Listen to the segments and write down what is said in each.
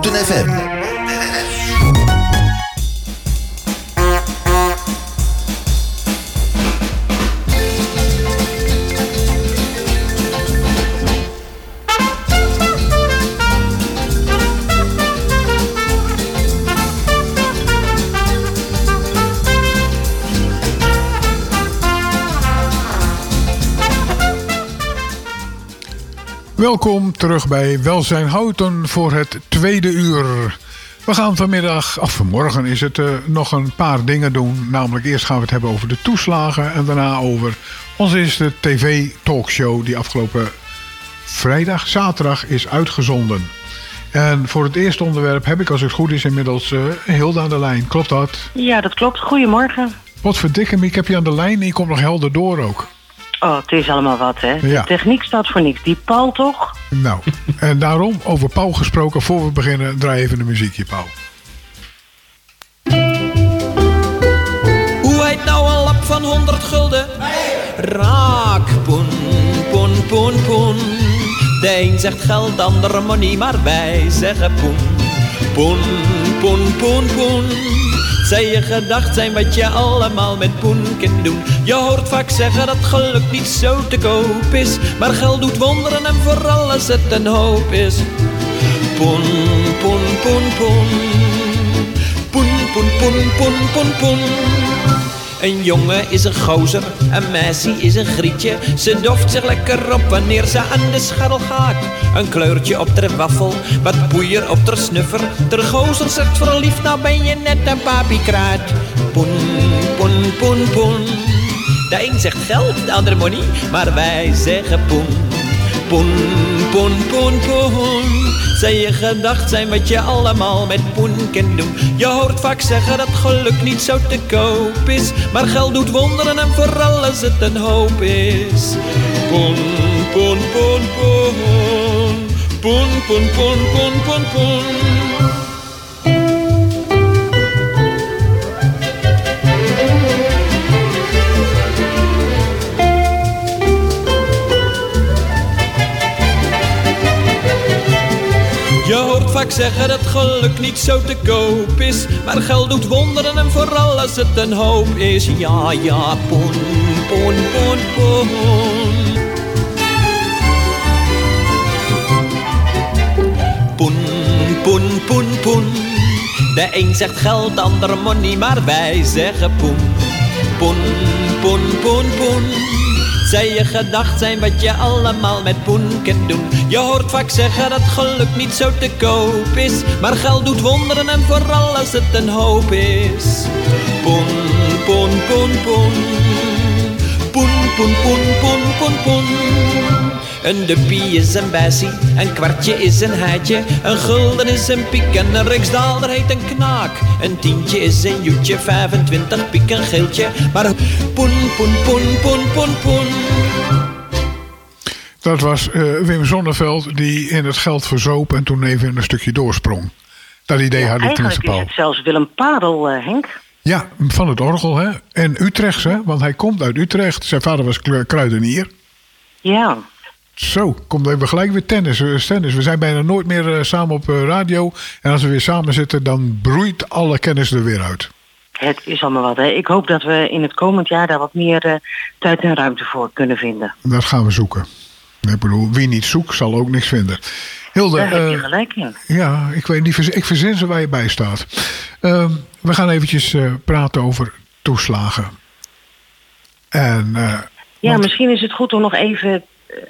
Houten FM. Welkom terug bij Welzijn Houten voor het tweede uur. We gaan vanmiddag, of vanmorgen is het, uh, nog een paar dingen doen. Namelijk eerst gaan we het hebben over de toeslagen en daarna over onze eerste tv-talkshow die afgelopen vrijdag, zaterdag is uitgezonden. En voor het eerste onderwerp heb ik als het goed is inmiddels uh, Hilde aan de lijn. Klopt dat? Ja, dat klopt. Goedemorgen. Wat verdikke ik heb je aan de lijn en je komt nog helder door ook. Oh, het is allemaal wat, hè? Ja. De techniek staat voor niks. Die Paul toch? Nou, en daarom, over Paul gesproken, voor we beginnen, draai even een muziekje, Paul. Hoe heet nou een lap van 100 gulden? Raak, poen, poen, poen, poen. De een zegt geld, de ander money, maar wij zeggen poen. Poen, poen, poen, poen. Zij je gedacht zijn wat je allemaal met poen kunt doen. Je hoort vaak zeggen dat geluk niet zo te koop is. Maar geld doet wonderen en vooral als het een hoop is. Poen, poen, poen, poen. Poen, poen, poen, poen, poen, poen. Een jongen is een gozer, een meisje is een grietje. Ze doft zich lekker op wanneer ze aan de scharrel gaat. Een kleurtje op de waffel, wat poeier op de snuffer. De gozer zegt verliefd, nou ben je net een papiekraat. Poen, poen, poen, poen. De een zegt geld, de ander money, maar wij zeggen poen. Poen, poen, poen, poen. Zij je gedacht zijn wat je allemaal met poen kunt doen. Je hoort vaak zeggen dat geluk niet zo te koop is. Maar geld doet wonderen en vooral als het een hoop is. Poen, poen, poen, poen. Poen, poen, poen, poen, poen, poen. Vaak zeggen dat geluk niet zo te koop is. Maar geld doet wonderen en vooral als het een hoop is. Ja, ja, poen, poen, poen, poen. Poen, poen, poen, poen. De een zegt geld, de ander money, maar wij zeggen poen. Poen, poen, poen, poen. Zij je gedacht zijn wat je allemaal met poen kunt doen. Je hoort vaak zeggen dat geluk niet zo te koop is. Maar geld doet wonderen en vooral als het een hoop is. Poen, poen, poen, poen. Poen, poen, poen, poen, poen, poen. Een duppie is een bessie, een kwartje is een heitje, een gulden is een piek en een riksdaalder heet een knaak. Een tientje is een joetje, 25 piek een geeltje, maar poen, poen, poen, poen, poen, poen. Dat was uh, Wim Zonneveld die in het geld verzoop en toen even een stukje doorsprong. Dat idee had ik Eigenlijk tenminste, is het zelfs Willem Padel, uh, Henk. Ja, van het orgel, hè. En Utrechts, hè. Want hij komt uit Utrecht. Zijn vader was kru- kruidenier. Ja. Zo, komt even gelijk weer tennis, eh, tennis. We zijn bijna nooit meer eh, samen op eh, radio. En als we weer samen zitten, dan broeit alle kennis er weer uit. Het is allemaal wat. Hè. Ik hoop dat we in het komend jaar daar wat meer tijd en ruimte voor kunnen vinden. Dat gaan we zoeken. Ik bedoel, wie niet zoekt, zal ook niks vinden. Hilde, Daar heb je gelijk in. ja, ik weet niet, ik verzin ze waar je bij staat. Ehm, we gaan eventjes praten over toeslagen. En Ja, want- misschien is het goed om nog even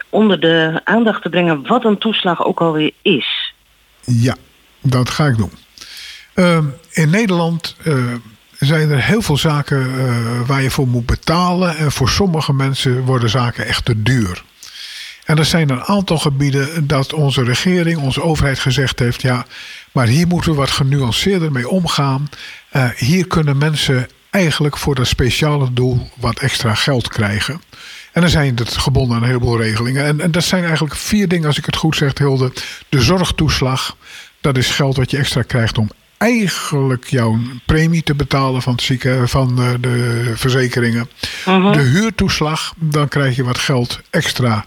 onder de aandacht te brengen wat een toeslag ook alweer is. Ja, dat ga ik doen. Ehm, in Nederland eh, zijn er heel veel zaken eh, waar je voor moet betalen. En voor sommige mensen worden zaken echt te duur. En er zijn een aantal gebieden dat onze regering, onze overheid gezegd heeft: ja, maar hier moeten we wat genuanceerder mee omgaan. Eh, hier kunnen mensen eigenlijk voor dat speciale doel wat extra geld krijgen. En dan zijn het gebonden aan een heleboel regelingen. En, en dat zijn eigenlijk vier dingen, als ik het goed zeg, Hilde. De zorgtoeslag, dat is geld wat je extra krijgt om eigenlijk jouw premie te betalen van, het van eh, de verzekeringen. De huurtoeslag, dan krijg je wat geld extra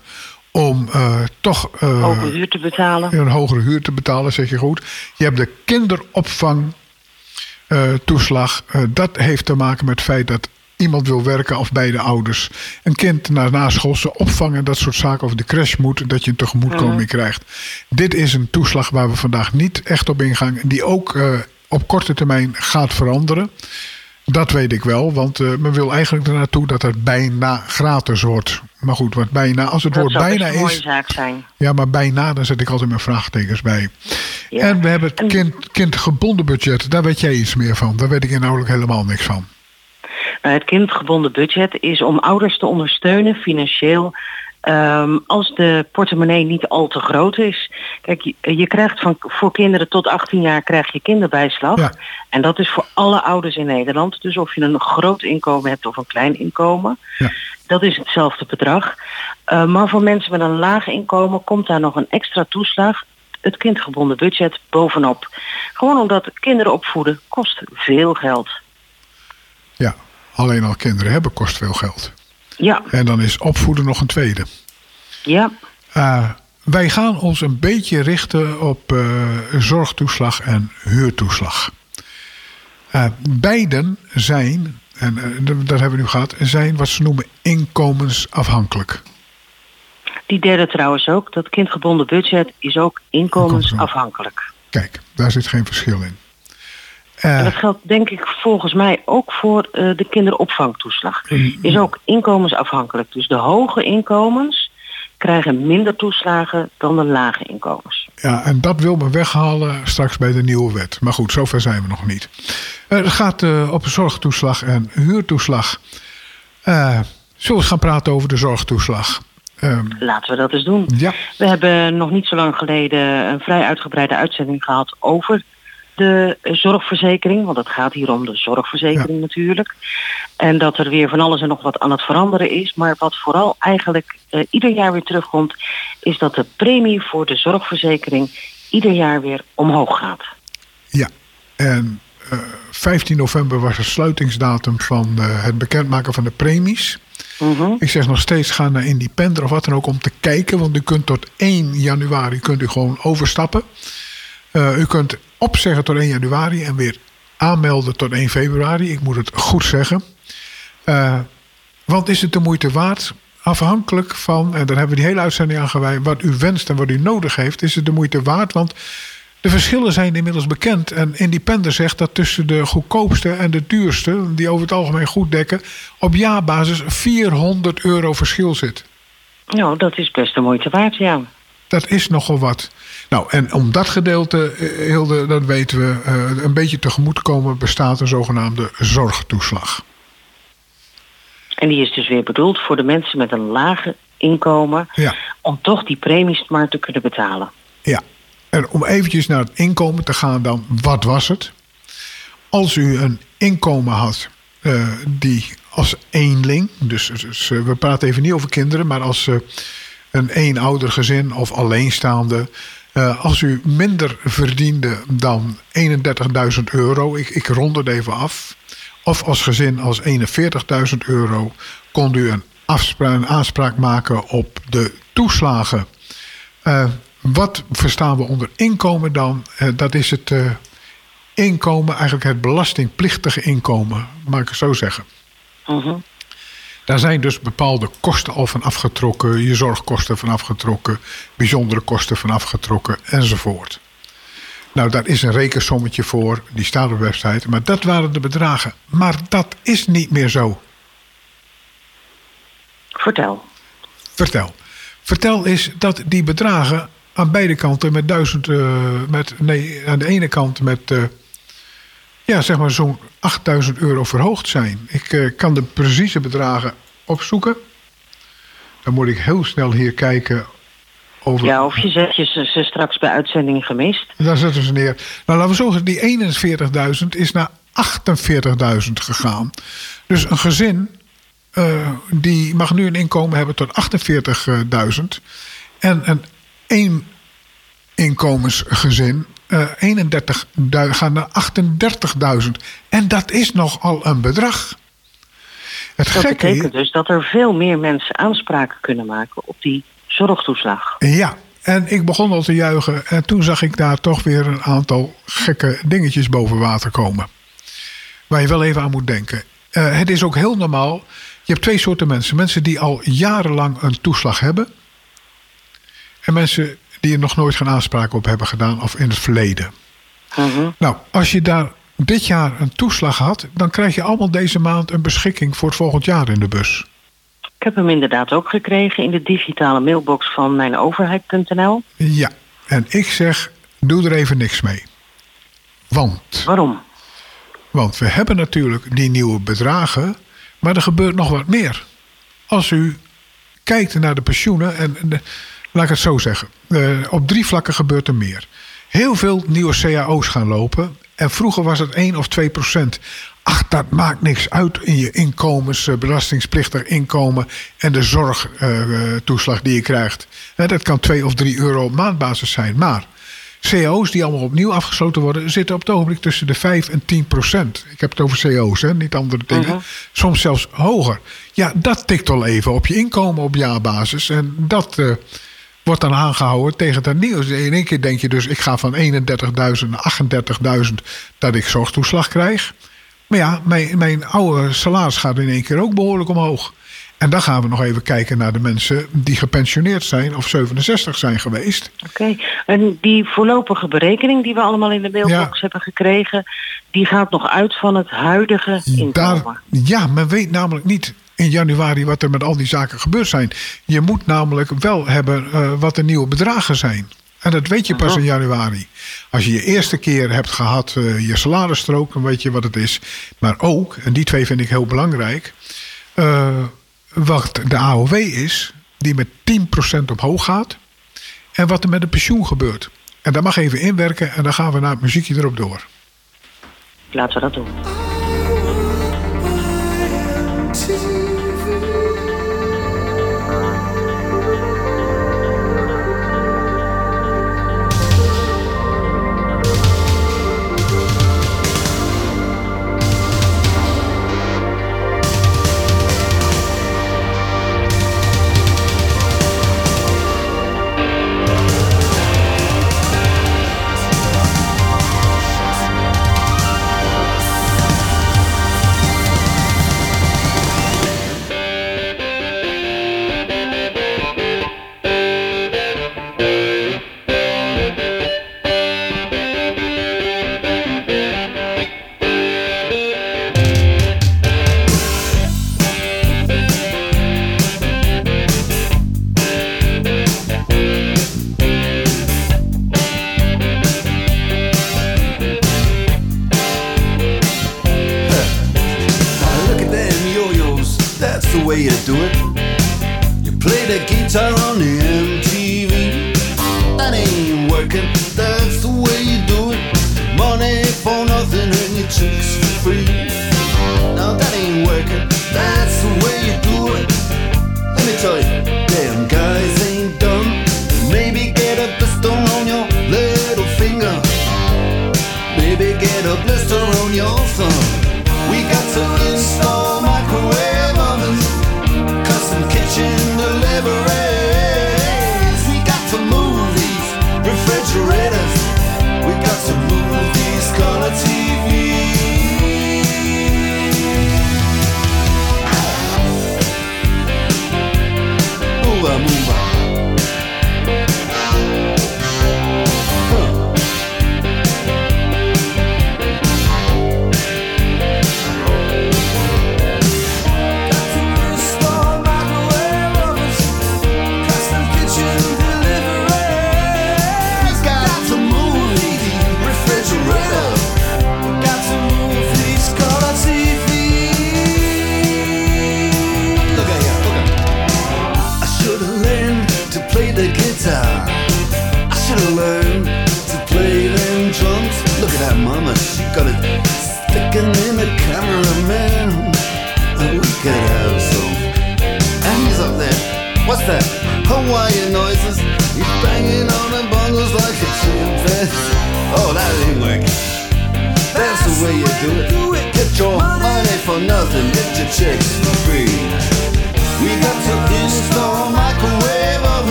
om uh, toch uh, hogere huur te betalen. Een hogere huur te betalen, zeg je goed. Je hebt de kinderopvangtoeslag. Uh, dat heeft te maken met het feit dat iemand wil werken of beide ouders. Een kind naar naschoolse opvang en dat soort zaken. Of de crash moet, dat je een tegemoetkoming Mhm. krijgt. Dit is een toeslag waar we vandaag niet echt op ingaan. Die ook op korte termijn gaat veranderen. Dat weet ik wel, want uh, men wil eigenlijk ernaartoe dat het bijna gratis wordt. Maar goed, wat bijna, als het dat woord bijna een mooie is. zaak zijn. Ja, maar bijna, dan zet ik altijd mijn vraagtekens bij. Ja. En we hebben het kind, kindgebonden budget, daar weet jij iets meer van. Daar weet ik inhoudelijk helemaal niks van. Nou, het kindgebonden budget is om ouders te ondersteunen financieel. ehm, als de portemonnee niet al te groot is. Kijk, je, je krijgt van, voor kinderen tot 18 jaar krijg je kinderbijslag. Ja. En dat is voor alle ouders in Nederland. Dus of je een groot inkomen hebt of een klein inkomen. Ja. Dat is hetzelfde bedrag. Uh, maar voor mensen met een laag inkomen komt daar nog een extra toeslag. Het kindgebonden budget bovenop. Gewoon omdat kinderen opvoeden kost veel geld. Alleen al kinderen hebben kost veel geld. Ja, En dan is opvoeden nog een tweede. ja. Uh, wij gaan ons een beetje richten op uh, zorgtoeslag en huurtoeslag. Uh, beiden zijn, en dat hebben we nu gehad, zijn wat ze noemen inkomensafhankelijk. Die derde trouwens ook. Dat kindgebonden budget is ook inkomensafhankelijk. Kijk, daar zit geen verschil in. Uh, en dat geldt denk ik volgens mij ook voor uh, de kinderopvangtoeslag. Is ook inkomensafhankelijk. Dus de hoge inkomens krijgen minder toeslagen dan de lage inkomens. Ja, en dat wil men weghalen straks bij de nieuwe wet. Maar goed, zover zijn we nog niet. Uh, het gaat op zorgtoeslag en huurtoeslag. Uh, zullen we gaan praten over de zorgtoeslag? Um, Laten we dat eens doen. Ja. We hebben nog niet zo lang geleden een vrij uitgebreide uitzending gehad over de zorgverzekering. Want het gaat hier om de zorgverzekering ja. natuurlijk. En dat er weer van alles en nog wat aan het veranderen is. Maar wat vooral eigenlijk uh, ieder jaar weer terugkomt... is dat de premie voor de zorgverzekering ieder jaar weer omhoog gaat. Ja, en uh, 15 november was de sluitingsdatum van uh, het bekendmaken van de premies. Mm -hmm. Ik zeg nog steeds, ga naar Independer of wat dan ook om te kijken. Want u kunt tot 1 januari kunt u gewoon overstappen. Uh, u kunt opzeggen tot 1 januari en weer aanmelden tot 1 februari. Ik moet het goed zeggen. Uh, want is het de moeite waard? Afhankelijk van, en daar hebben we die hele uitzending aan gewijd, wat u wenst en wat u nodig heeft, is het de moeite waard. Want de verschillen zijn inmiddels bekend. En Independer zegt dat tussen de goedkoopste en de duurste, die over het algemeen goed dekken, op jaarbasis 400 euro verschil zit. Nou, dat is best de moeite waard, ja. Dat is nogal wat. Nou, en om dat gedeelte, Hilde, dat weten we, uh, een beetje tegemoet te komen, bestaat een zogenaamde zorgtoeslag. En die is dus weer bedoeld voor de mensen met een lage inkomen, ja. om toch die premies maar te kunnen betalen. Ja, en om eventjes naar het inkomen te gaan dan, wat was het? Als u een inkomen had uh, die als eenling, dus, dus uh, we praten even niet over kinderen, maar als uh, een eenouder gezin of alleenstaande, uh, als u minder verdiende dan 31.000 euro, ik, ik rond het even af, of als gezin als 41.000 euro, kon u een, aanspraak maken op de toeslagen. Uh, wat verstaan we onder inkomen dan? Uh, dat is het inkomen, eigenlijk het belastingplichtige inkomen, mag ik het zo zeggen. -huh. Daar zijn dus bepaalde kosten al van afgetrokken, je zorgkosten van afgetrokken, bijzondere kosten van afgetrokken enzovoort. Nou, daar is een rekensommetje voor, die staat op de website, maar dat waren de bedragen. Maar dat is niet meer zo. Vertel. Vertel. Vertel is dat die bedragen aan beide kanten met duizend, uh, met, nee, aan de ene kant met, uh, ja, zeg maar zo'n 8000 euro verhoogd zijn. Ik uh, kan de precieze bedragen opzoeken. Dan moet ik heel snel hier kijken over... Ja, of je zet je ze, ze straks bij uitzending gemist. Daar zetten ze neer. Nou, laten we zo zeggen, die 41.000 is naar 48.000 gegaan. Dus een gezin uh, die mag nu een inkomen hebben tot 48.000. En een één inkomensgezin, uh, 31 gaat naar 38.000. En dat is nogal een bedrag. Het dat betekent dus dat er veel meer mensen aanspraken kunnen maken op die zorgtoeslag. Ja, en ik begon al te juichen. En toen zag ik daar toch weer een aantal gekke dingetjes boven water komen. Waar je wel even aan moet denken. Eh, het is ook heel normaal. Je hebt twee soorten mensen. Mensen die al jarenlang een toeslag hebben. En mensen die er nog nooit geen aanspraak op hebben gedaan. Of in het verleden. Mhm. Nou, als je daar dit jaar een toeslag had. Dan krijg je allemaal deze maand een beschikking voor het volgend jaar in de bus. Ik heb hem inderdaad ook gekregen in de digitale mailbox van mijnoverheid.nl. Ja, en ik zeg, doe er even niks mee. Want, Waarom? want we hebben natuurlijk die nieuwe bedragen, maar er gebeurt nog wat meer. Als u kijkt naar de pensioenen, en, en de- laat ik het zo zeggen, eh, op drie vlakken gebeurt er meer. Heel veel nieuwe cao's gaan lopen. En vroeger was het 1 of 2 procent. Ach, dat maakt niks uit in je inkomens, eh, belastingsplichtig inkomen en de zorgtoeslag die je krijgt. Dat kan 2 of 3 euro op maandbasis zijn. Maar CO's die allemaal opnieuw afgesloten worden, zitten op het ogenblik tussen de 5 en 10 procent. Ik heb het over CO's, hè, niet andere dingen. Soms zelfs hoger. Ja, dat tikt al even op je inkomen op jaarbasis. En dat eh, wordt dan aangehouden tegen het nieuws. In één keer denk je dus, ik ga van 31.000 naar 38.000 dat ik zorgtoeslag krijg. Maar ja, mijn, mijn oude salaris gaat in één keer ook behoorlijk omhoog. En dan gaan we nog even kijken naar de mensen die gepensioneerd zijn of 67 zijn geweest. Oké. En die voorlopige berekening die we allemaal in de mailbox Ja. hebben gekregen, die gaat nog uit van het huidige inkomen. Daar, ja, men weet namelijk niet in januari wat er met al die zaken gebeurd zijn. Je moet namelijk wel hebben eh, wat de nieuwe bedragen zijn. En dat weet je pas in januari. Als je je eerste keer hebt gehad eh, je salarisstrook, dan weet je wat het is. Maar ook, en die twee vind ik heel belangrijk, eh, wat de AOW is, die met 10% omhoog gaat. En wat er met de pensioen gebeurt. En dat mag even inwerken en dan gaan we naar het muziekje erop door. Laten we dat doen.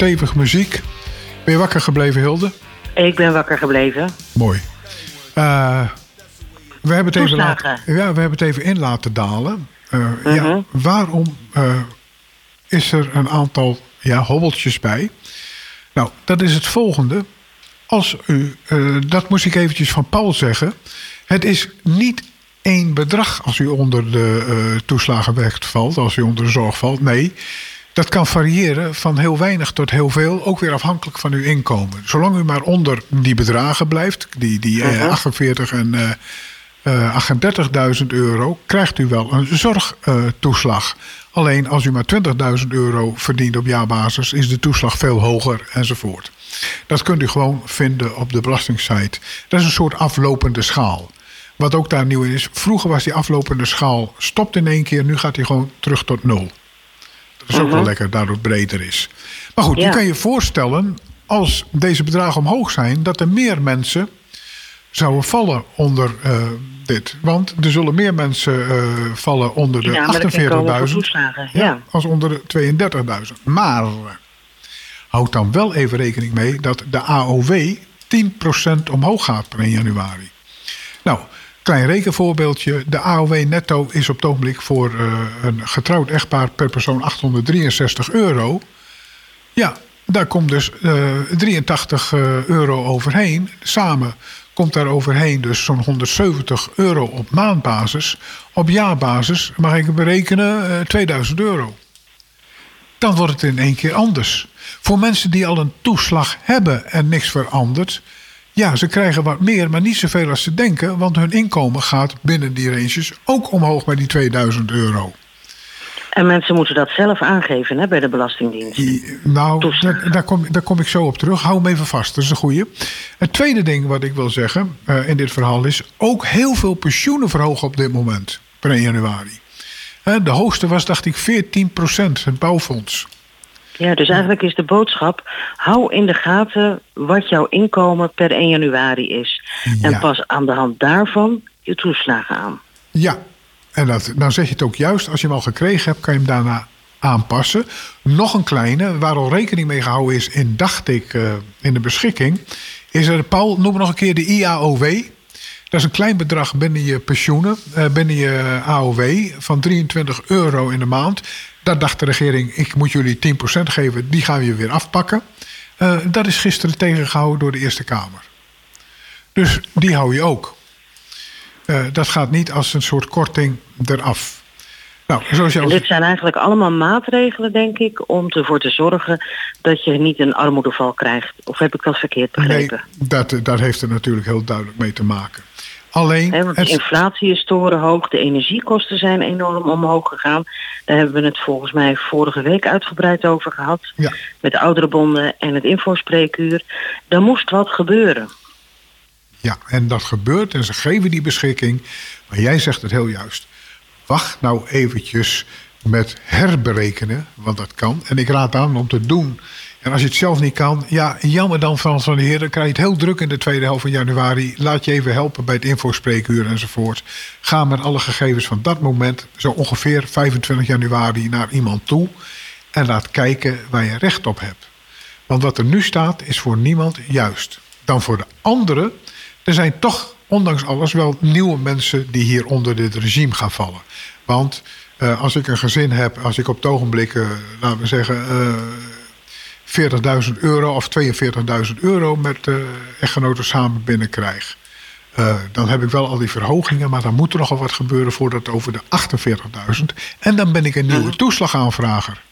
Stevig muziek. Ben je wakker gebleven, Hilde? Ik ben wakker gebleven. Mooi. Uh, we, hebben het even laten, ja, we hebben het even in laten dalen. Uh, ja, Mhm. waarom uh, is er een aantal ja, hobbeltjes bij? Nou, dat is het volgende. Als u, dat moest ik eventjes van Paul zeggen. Het is niet één bedrag als u onder de uh, toeslagenwet valt, als u onder de zorg valt. Nee, dat kan variëren van heel weinig tot heel veel, ook weer afhankelijk van uw inkomen. Zolang u maar onder die bedragen blijft, die, die uh, 48 en uh, 38.000 euro, krijgt u wel een zorgtoeslag. Alleen als u maar 20.000 euro verdient op jaarbasis, is de toeslag veel hoger enzovoort. Dat kunt u gewoon vinden op de belastingsite. Dat is een soort aflopende schaal. Wat ook daar nieuw in is. Vroeger was die aflopende schaal stopt in één keer. Nu gaat hij gewoon terug tot nul. Dat is ook wel lekker, daardoor het breder is. Maar goed, ja. je kan je voorstellen... als deze bedragen omhoog zijn... dat er meer mensen zouden vallen onder uh, dit. Want er zullen meer mensen uh, vallen onder de ja, 48.000... Ja, ja. als onder de 32.000. Maar houd dan wel even rekening mee... dat de AOW 10% omhoog gaat per 1 januari. Nou, klein rekenvoorbeeldje. De AOW netto is op het ogenblik voor uh, een getrouwd echtpaar per persoon 863 euro. Ja, daar komt dus uh, 83 uh, euro overheen. Samen komt daar overheen dus zo'n 170 euro op maandbasis. Op jaarbasis mag ik berekenen 2000 euro. Dan wordt het in één keer anders. Voor mensen die al een toeslag hebben en niks verandert... Ja, ze krijgen wat meer, maar niet zoveel als ze denken, want hun inkomen gaat binnen die ranges ook omhoog bij die 2000 euro. En mensen moeten dat zelf aangeven hè, bij de Belastingdienst. I, nou, daar, daar, kom, daar kom ik zo op terug. Hou hem even vast, dat is een goeie. Het tweede ding wat ik wil zeggen uh, in dit verhaal is... ook heel veel pensioenen verhogen op dit moment, per 1 januari. Uh, de hoogste was, dacht ik, 14 procent, het bouwfonds. Ja, dus eigenlijk is de boodschap... hou in de gaten wat jouw inkomen per 1 januari is. Ja. En pas aan de hand daarvan je toeslagen aan. Ja, en dat, dan zeg je het ook juist. Als je hem al gekregen hebt, kan je hem daarna aanpassen. Nog een kleine, waar al rekening mee gehouden is... in, dacht ik, uh, in de beschikking... is er, Paul, noem nog een keer de IAOW... Dat is een klein bedrag binnen je pensioenen, uh, binnen je AOW... van 23 euro in de maand. Daar dacht de regering, ik moet jullie 10% geven, die gaan we je weer afpakken. Uh, dat is gisteren tegengehouden door de Eerste Kamer. Dus die hou je ook. Uh, dat gaat niet als een soort korting eraf. Nou, zoals je en dit zijn eigenlijk allemaal maatregelen, denk ik, om ervoor te zorgen dat je niet een armoedeval krijgt. Of heb ik dat verkeerd begrepen? Nee, dat, dat heeft er natuurlijk heel duidelijk mee te maken. Alleen, He, want de inflatie is torenhoog, de energiekosten zijn enorm omhoog gegaan. Daar hebben we het volgens mij vorige week uitgebreid over gehad. Ja. Met de ouderenbonden en het infospreekuur. Er moest wat gebeuren. Ja, en dat gebeurt en ze geven die beschikking. Maar jij zegt het heel juist. Wacht nou eventjes met herberekenen, want dat kan. En ik raad aan om te doen. En als je het zelf niet kan, ja, jammer dan van, van de heer. Dan krijg je het heel druk in de tweede helft van januari. Laat je even helpen bij het infospreekuur enzovoort. Ga met alle gegevens van dat moment, zo ongeveer 25 januari, naar iemand toe. En laat kijken waar je recht op hebt. Want wat er nu staat, is voor niemand juist. Dan voor de anderen, er zijn toch, ondanks alles, wel nieuwe mensen die hier onder dit regime gaan vallen. Want uh, als ik een gezin heb, als ik op het ogenblik, uh, laten we zeggen. Uh, 40.000 euro of 42.000 euro met uh, echtgenoten samen binnenkrijg. Uh, dan heb ik wel al die verhogingen, maar dan moet er nogal wat gebeuren voordat het over de 48.000. En dan ben ik een nieuwe toeslagaanvrager.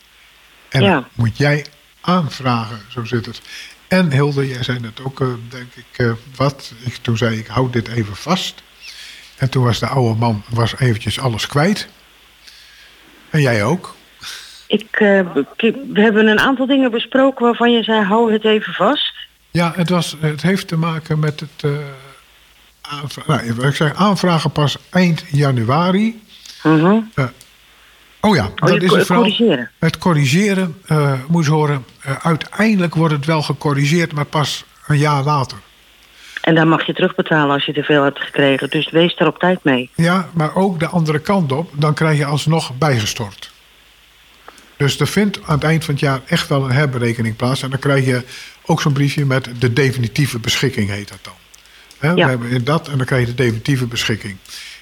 En ja. moet jij aanvragen, zo zit het. En Hilde, jij zei net ook, uh, denk ik, wat? Ik, toen zei ik, hou dit even vast. En toen was de oude man was eventjes alles kwijt. En jij ook. Ik, uh, we hebben een aantal dingen besproken waarvan je zei, hou het even vast. Ja, het, was, het heeft te maken met het uh, aanvragen. Nou, ik zeg aanvragen pas eind januari. -huh. uh, oh ja, oh, dat is het vooral. Corrigeren. Het corrigeren, moet je horen, uiteindelijk wordt het wel gecorrigeerd, maar pas een jaar later. En dan mag je terugbetalen als je te veel hebt gekregen. Dus wees er op tijd mee. Ja, maar ook de andere kant op, dan krijg je alsnog bijgestort. Dus er vindt aan het eind van het jaar echt wel een herberekening plaats. En dan krijg je ook zo'n briefje met de definitieve beschikking, heet dat dan. Hè, Ja. We hebben dat en dan krijg je de definitieve beschikking.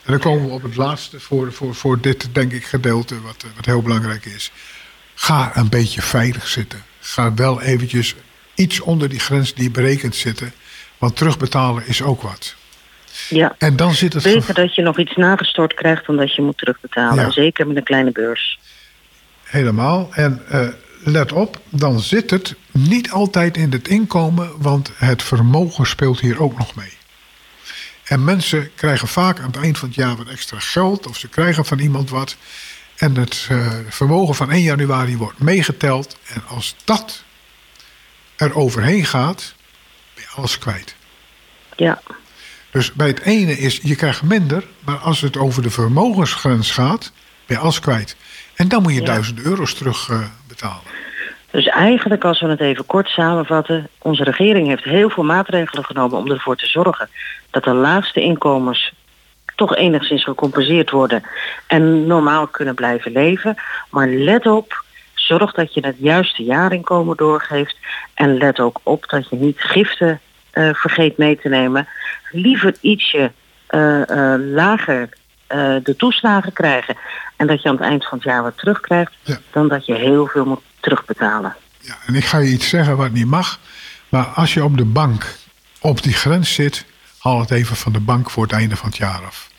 En dan komen we op het laatste voor, voor, voor dit, denk ik, gedeelte, wat, eh, wat heel belangrijk is. Ga een beetje veilig zitten. Ga wel eventjes iets onder die grens die berekend zitten. Want terugbetalen is ook wat. Ja. En dan zit het... Beter dat je nog iets nagestort krijgt dan dat je moet terugbetalen. Ja. Zeker met een kleine beurs. Helemaal. En eh, let op, dan zit het niet altijd in het inkomen, want het vermogen speelt hier ook nog mee. En mensen krijgen vaak aan het eind van het jaar wat extra geld, of ze krijgen van iemand wat. En het eh, vermogen van 1 januari wordt meegeteld. En als dat er overheen gaat, ben je alles kwijt. Ja. Dus bij het ene is, je krijgt minder, maar als het over de vermogensgrens gaat, ben je alles kwijt. En dan moet je Ja. duizend euro's terug eh, betalen. Dus eigenlijk, als we het even kort samenvatten, onze regering heeft heel veel maatregelen genomen om ervoor te zorgen dat de laagste inkomens toch enigszins gecompenseerd worden en normaal kunnen blijven leven. Maar let op, zorg dat je het juiste jaarinkomen doorgeeft en let ook op dat je niet giften eh, vergeet mee te nemen. Liever ietsje eh, lager eh, de toeslagen krijgen en dat je aan het eind van het jaar wat terugkrijgt, Ja. dan dat je heel veel moet terugbetalen. Ja, en ik ga je iets zeggen wat niet mag. Maar als je op de bank op die grens zit, haal het even van de bank voor het einde van het jaar af.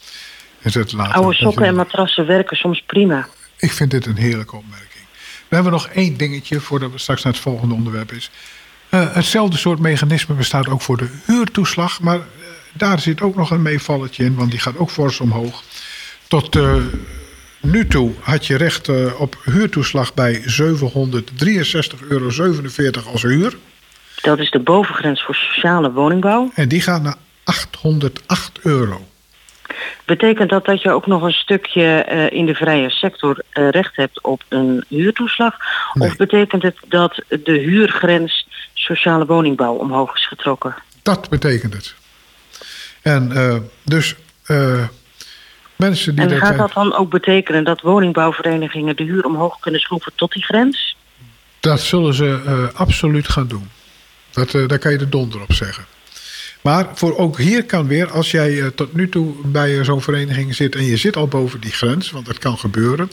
En zet het later. Oude je- sokken en matrassen werken soms prima. Ik vind dit een heerlijke opmerking. We hebben nog één dingetje voordat we straks naar het volgende onderwerp is. Eh, hetzelfde soort mechanisme bestaat ook voor de huurtoeslag. Maar eh, daar zit ook nog een meevalletje in, want die gaat ook fors omhoog. Tot eh, nu toe had je recht eh, op huurtoeslag bij 763,47 euro als huur. Dat is de bovengrens voor sociale woningbouw. En die gaat naar 808 euro. Betekent dat dat je ook nog een stukje eh, in de vrije sector recht hebt op een huurtoeslag? Nee. Of betekent het dat de huurgrens sociale woningbouw omhoog is getrokken? Dat betekent het. En dus mensen die En dat... gaat dat dan ook betekenen dat woningbouwverenigingen de huur omhoog kunnen schroeven tot die grens? Dat zullen ze eh, absoluut gaan doen. Dat, eh, daar kan je de donder op zeggen. Maar voor ook hier kan weer, als jij eh, tot nu toe bij zo'n vereniging zit en je zit al boven die grens, want dat kan gebeuren,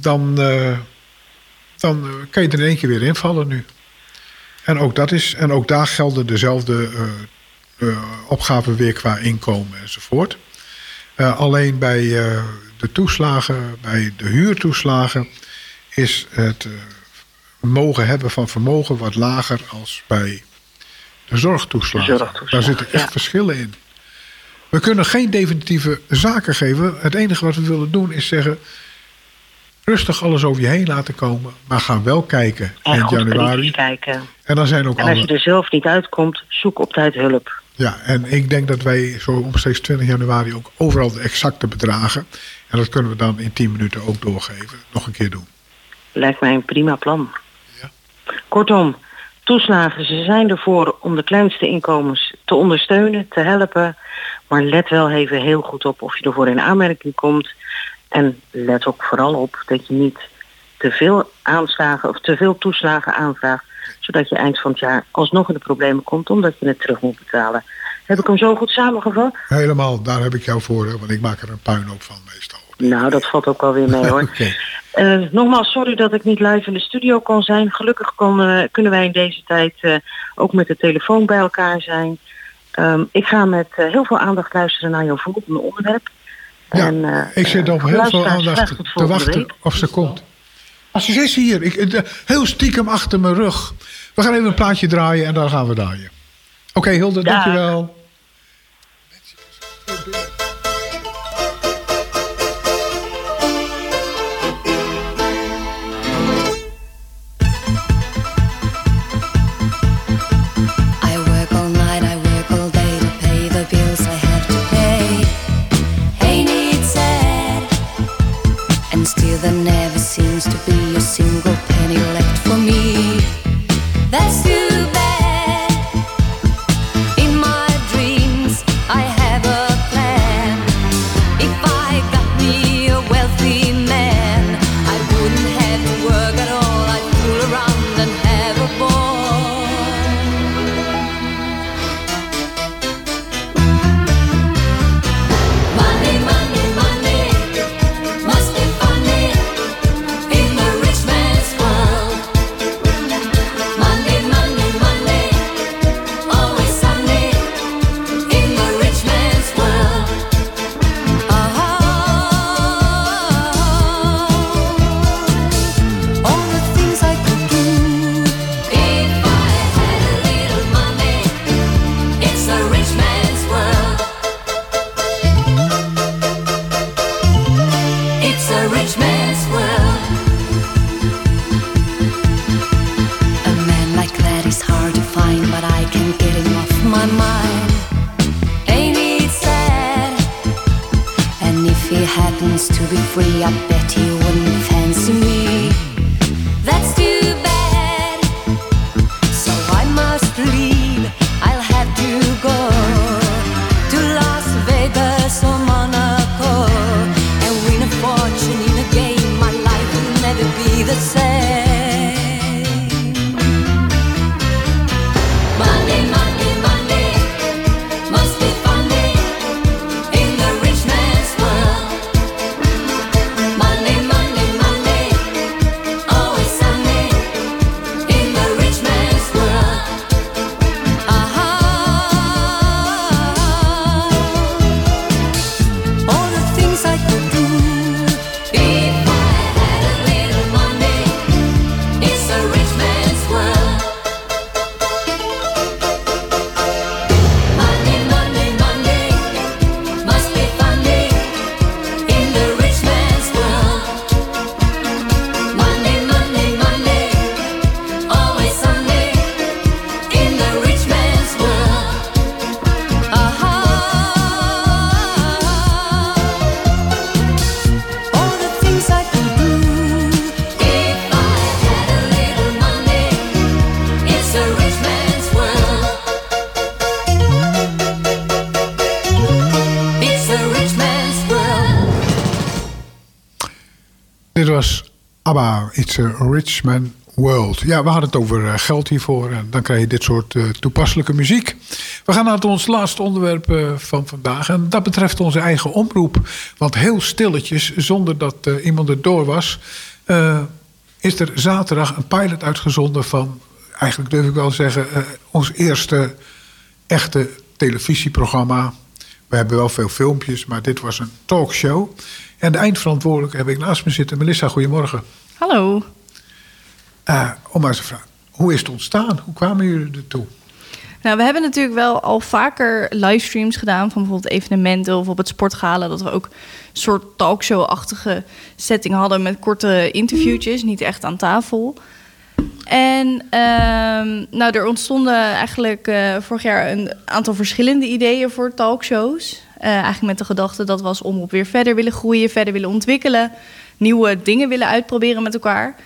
dan, dan kan je er in één keer weer invallen nu. En ook, dat is, en ook daar gelden dezelfde opgaven weer qua inkomen enzovoort. Eh, alleen bij eh, de toeslagen, bij de huurtoeslagen, is het eh, mogen hebben van vermogen wat lager als bij de zorgtoeslagen. De Daar zitten echt ja. verschillen in. We kunnen geen definitieve zaken geven. Het enige wat we willen doen is zeggen... rustig alles over je heen laten komen... maar ga wel kijken En eind goed januari. kijken. En dan zijn ook En als je er zelf niet uitkomt, zoek op tijd hulp. Ja, en ik denk dat wij zo omstreeks 20 januari... ook overal de exacte bedragen... en dat kunnen we dan in 10 minuten ook doorgeven. Nog een keer doen. Lijkt mij een prima plan. Ja. Kortom, toeslagen, ze zijn ervoor om de kleinste inkomens te ondersteunen, te helpen. Maar let wel even heel goed op of je ervoor in aanmerking komt. En let ook vooral op dat je niet te veel aanslagen of te veel toeslagen aanvraagt. Zodat je eind van het jaar alsnog in de problemen komt omdat je het terug moet betalen. Heb ik hem zo goed samengevat? Helemaal, daar heb ik jou voor, want ik maak er een puinhoop van meestal. Nou, dat valt ook wel weer mee hoor. Eh, nogmaals, sorry dat ik niet live in de studio kon zijn. Gelukkig kon, eh, kunnen wij in deze tijd eh, ook met de telefoon bij elkaar zijn. Ehm, ik ga met heel veel aandacht luisteren naar jouw volgende onderwerp. Ja, En, ik zit op heel veel aandacht te wachten week. of ze komt. Als ze is hier, ik, heel stiekem achter mijn rug. We gaan even een plaatje draaien en dan gaan we draaien. Oké, Hilde, Dag. dankjewel. I work all night, I work all day to pay the bills I have to pay. Ain't it sad? And still there never seems to be a single penny left he happens to be free, I bet he wouldn't fancy me. It's a Rich Man World. Ja, we hadden het over eh, geld hiervoor en dan krijg je dit soort eh, toepasselijke muziek. We gaan naar ons laatste onderwerp eh, van vandaag en dat betreft onze eigen omroep. Want heel stilletjes, zonder dat iemand er door was, is er zaterdag een pilot uitgezonden van, eigenlijk durf ik wel zeggen, ons eerste echte televisieprogramma. We hebben wel veel filmpjes, maar dit was een talkshow. En de eindverantwoordelijke heb ik naast me zitten. Melissa, goedemorgen. Hallo. Eh, om maar eens te vragen, hoe is het ontstaan? Hoe kwamen jullie ertoe? Nou, we hebben natuurlijk wel al vaker livestreams gedaan van bijvoorbeeld evenementen of op het sportgala. Dat we ook een soort talkshow-achtige setting hadden met korte interviewtjes, niet echt aan tafel. En ehm, nou, er ontstonden eigenlijk eh, vorig jaar een aantal verschillende ideeën voor talkshows. Eh, eigenlijk met de gedachte dat we als omroep weer verder willen groeien, verder willen ontwikkelen, nieuwe dingen willen uitproberen met elkaar.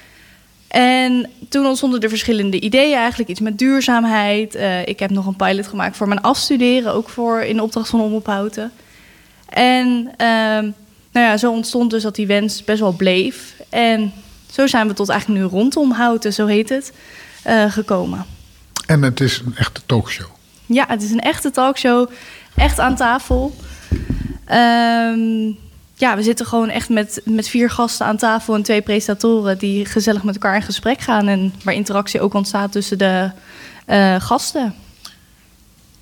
En toen ontstonden er verschillende ideeën, eigenlijk iets met duurzaamheid. Eh, ik heb nog een pilot gemaakt voor mijn afstuderen, ook voor in opdracht van Omroep Houten. En ehm, nou ja, zo ontstond dus dat die wens best wel bleef. En zo zijn we tot eigenlijk nu rondom Houten, zo heet het, eh, gekomen. En het is een echte talkshow. Ja, het is een echte talkshow, echt aan tafel. Ehm, ja, we zitten gewoon echt met, met vier gasten aan tafel en twee presentatoren die gezellig met elkaar in gesprek gaan en waar interactie ook ontstaat tussen de eh, gasten.